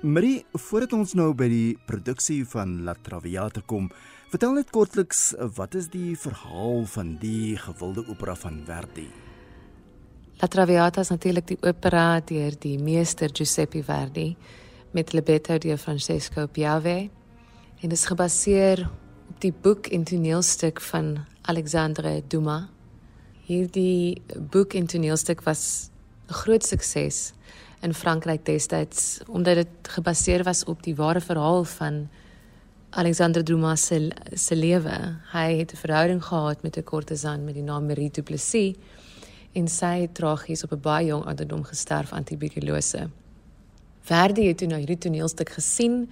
Marie, voordat ons nou by die produksie van La Traviata kom, vertel net kortliks wat is die verhaal van die gewilde opera van Verdi? La Traviata is natuurlik die opera deur die meester Giuseppe Verdi met libretto deur Francesco Piave en is gebaseer op die boek en toneelstuk van Alexandre Dumas. Hierdie boek en toneelstuk was 'n groot sukses in Frankryk destyds omdat dit gebaseer was op die ware verhaal van Alexandre Dumas se se lewe. Hy het 'n verhouding gehad met 'n kortesan met die naam Marie Duplessis en sy het tragies op 'n baie jong ouderdom gesterf aan tuberkulose. Verdi het toe nou hierdie toneelstuk gesien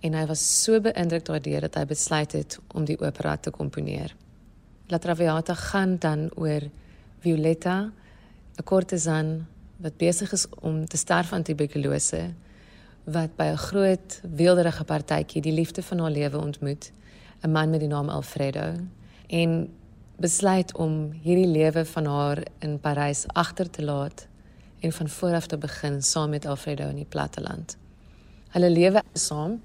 en hy was so beïndruk daardeur dat hy besluit het om die opera te komponeer. La Traviata gaan dan oor Violetta, 'n kortesan wat besig is om te sterf aan tuberkulose wat by 'n groot weelderige partytjie die liefde van haar lewe ontmoet, 'n man met die naam Alfredo en besluit om hierdie lewe van haar in Parys agter te laat en van voor af te begin saam met Alfredo in die platteland. Hulle lewe saam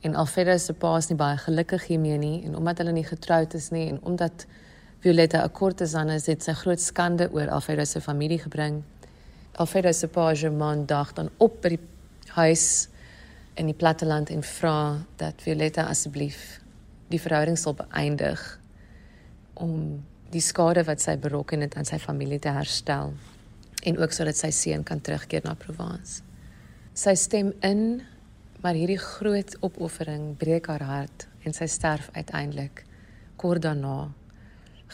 en Alfredo se pa is nie baie gelukkig hiermee nie en omdat hulle nie getroud is nie en omdat Violetta 'n kortesan is, het sy groot skande oor Alfredo se familie gebring Alfredo se pa Germain dag dan op by die huis in die platteland en vra dat Violetta asseblief die verhouding sal beëindig om die skade wat sy berokken het aan sy familie te herstel en ook sodat sy seun kan terugkeer na Provence. Sy stem in, maar hierdie groot opoffering breek haar hart en sy sterf uiteindelik kort daarna.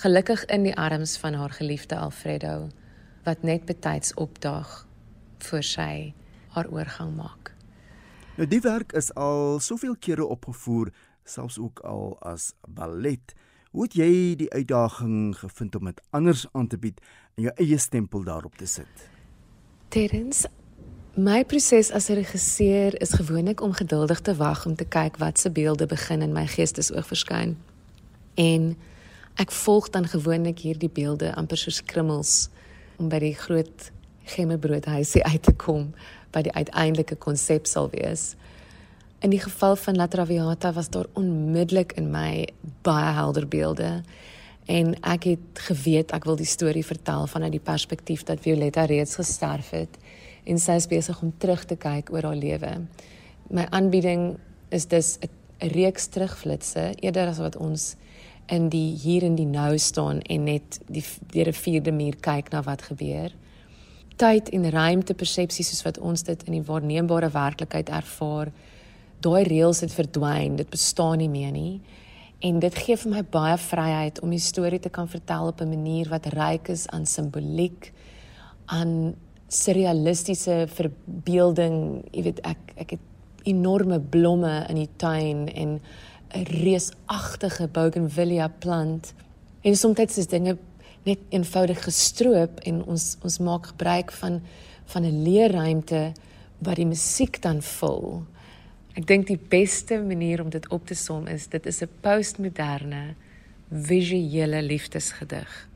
Gelukkig in die arms van haar geliefde Alfredo wat net betyds opdaag voor sy haar oorgang maak. Nou die werk is al soveel kere opgevoer, selfs ook al as ballet. Hoe het jy die uitdaging gevind om dit anders aan te bied en jou eie stempel daarop te sit? Terens My proses as 'n regisseur is gewoonlik om geduldig te wag om te kyk wat se beelde begin in my geestesoog verskyn. En ek volg dan gewoonlik hierdie beelde amper soos krummels om by die groot gemmebroodhuisie uit te kom by die uiteindelike konsep sal wees. In die geval van La Traviata was daar onmiddellik in my baie helder beelde en ek het geweet ek wil die storie vertel vanuit die perspektief dat Violetta reeds gesterf het en sy is besig om terug te kyk oor haar lewe. My aanbieding is dus 'n reeks terugflitsse eerder as wat ons in die hier in die nou staan en net die deur 'n vierde muur kyk na wat gebeur. Tyd en ruimte persepsie soos wat ons dit in die waarneembare werklikheid ervaar, daai reëls het verdwyn, dit bestaan nie meer nie. En dit gee vir my baie vryheid om die storie te kan vertel op 'n manier wat ryk is aan simboliek, aan surrealistiese verbeelding. Jy weet ek ek het enorme blomme in die tuin en 'n reusagtige bougainvillea plant. En soms is dinge net eenvoudig gestroop en ons ons maak gebruik van van 'n leerruimte wat die musiek dan vul. Ek dink die beste manier om dit op te som is dit is 'n postmoderne visuele liefdesgedig.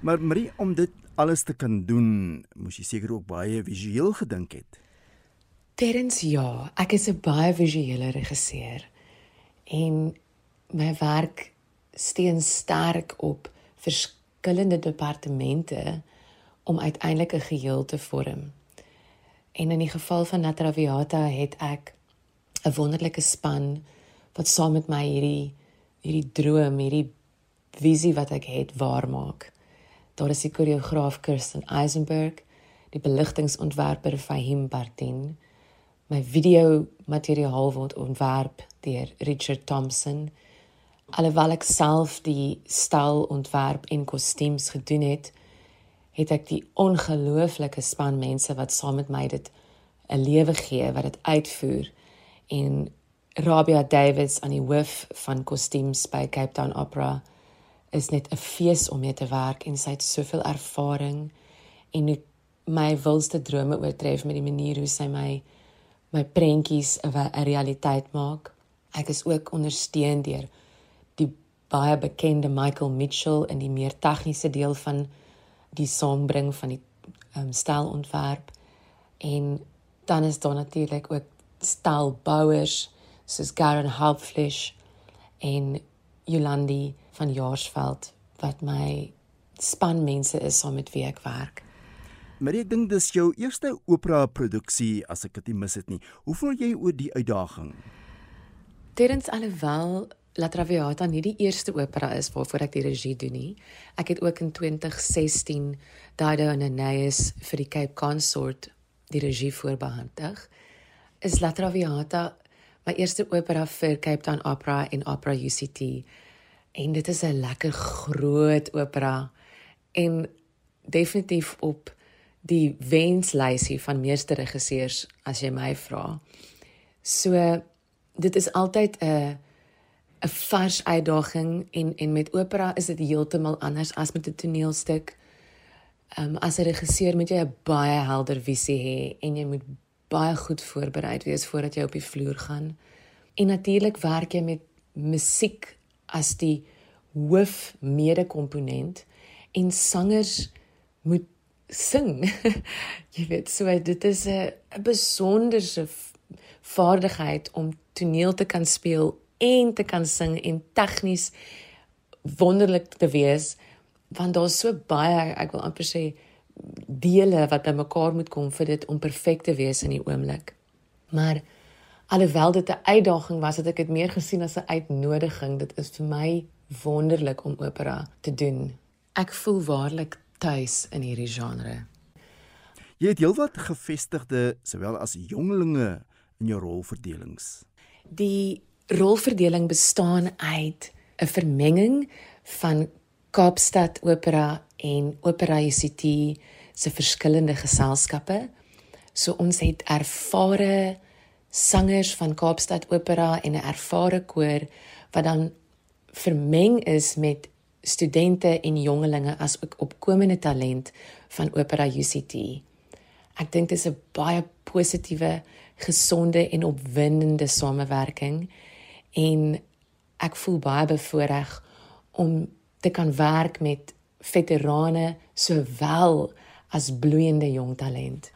Maar Marie om dit alles te kan doen, moes jy seker ook baie visueel gedink het. Terens ja, ek is 'n baie visuele regisseur en my werk steun sterk op verskillende departemente om uiteindelik 'n geheel te vorm. En in die geval van Natraviata het ek 'n wonderlike span wat saam met my hierdie hierdie droom, hierdie visie wat ek het waarmaak. Daar is die koreograaf Kirsten Eisenberg, die beligtingontwerper Fahim Bardin, my video materiaal word ontwerp deur Richard Thompson. Alhoewel ek self die styl ontwerp en kostuums gedoen het, het ek die ongelooflike span mense wat saam met my dit 'n lewe gee wat dit uitvoer en Rabia Davids aan die hoof van kostuums by Cape Town Opera is net 'n fees om mee te werk en sy het soveel ervaring en my wilste drome oortref met die manier hoe sy my my prentjies 'n realiteit maak. Ek is ook ondersteun deur die baie bekende Michael Mitchell in die meer tegniese deel van die saambring van die um, stylontwerp en dan is daar natuurlik ook staalbouers soos Garen Hauptfleisch en Jolandi van Jaarsveld wat my span mense is saam met wie ek werk. Maar ek dink dis jou eerste opera produksie as ek dit nie mis het nie. Hoe voel jy oor die uitdaging? Terens alhoewel La Traviata nie die eerste opera is waarvoor ek die regie doen nie. Ek het ook in 2016 Dido and Aeneas vir die Cape Consort die regie voorbehandig. Is La Traviata my eerste opera vir Cape Town Opera en Opera UCT. En dit is 'n lekker groot opera en definitief op die wenslysie van meeste regisseurs as jy my vra. So dit is altyd 'n 'n vars uitdaging en en met opera is dit heeltemal anders as met 'n toneelstuk. Ehm um, as 'n regisseur moet jy 'n baie helder visie hê en jy moet baie goed voorberei wees voordat jy op die vloer gaan. En natuurlik werk jy met musiek as die hoof mede-komponent en sangers moet sing. jy weet, so dit is 'n 'n besonderse vaardigheid om toneel te kan speel en te kan sing en tegnies wonderlik te wees want daar's so baie ek wil amper sê dele wat bymekaar moet kom vir dit om perfek te wees in die oomblik. Maar alhoewel dit 'n uitdaging was, het ek dit meer gesien as 'n uitnodiging. Dit is vir my wonderlik om opera te doen. Ek voel waarlik tuis in hierdie genre. Jy het heelwat gevestigde sowel as jongelinge in jou rolverdelings. Die rolverdeling bestaan uit 'n vermenging van Kaapstad Opera en Opera UCT se verskillende geselskappe. So ons het ervare sangers van Kaapstad Opera en 'n ervare koor wat dan vermeng is met studente en jongelinge as ook opkomende talent van Opera UCT. Ek dink dit is 'n baie positiewe, gesonde en opwindende samewerking en ek voel baie bevoordeel om te kan werk met veterane sowel as bloeiende jong talent.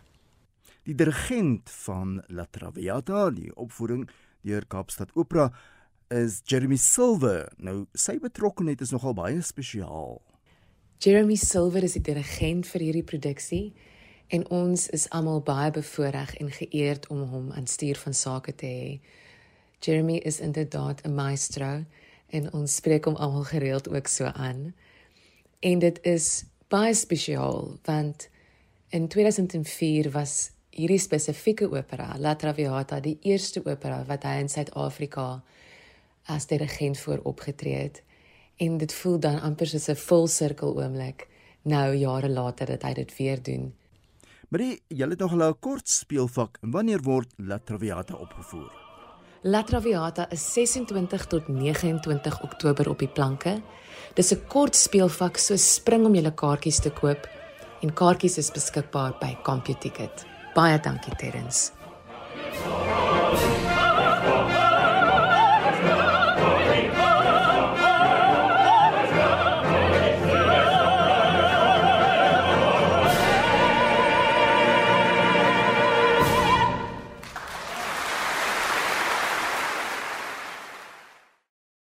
Die dirigent van La Traviata, die opvoering deur Kaapstad Opera, is Jeremy Silver. Nou sy betrokkeheid is nogal baie spesiaal. Jeremy Silver is die dirigent vir hierdie produksie en ons is almal baie bevoordeel en geëerd om hom aan stuur van sake te hê. Jeremy is inderdaad 'n maestro en ons spreek hom almal gereeld ook so aan. En dit is baie spesiaal want in 2004 was hierdie spesifieke opera La Traviata die eerste opera wat hy in Suid-Afrika as dirigent voor opgetree het en dit voel dan amper soos 'n volsirkel oomblik nou jare later dat hy dit weer doen. Maar jy het nog 'n kort speelvak en wanneer word La Traviata opgevoer? La Traviata is 26 tot 29 Oktober op die planke. Dis 'n kort speelvak, so spring om julle kaartjies te koop en kaartjies is beskikbaar by CompuTicket. Baie dankie Terrence.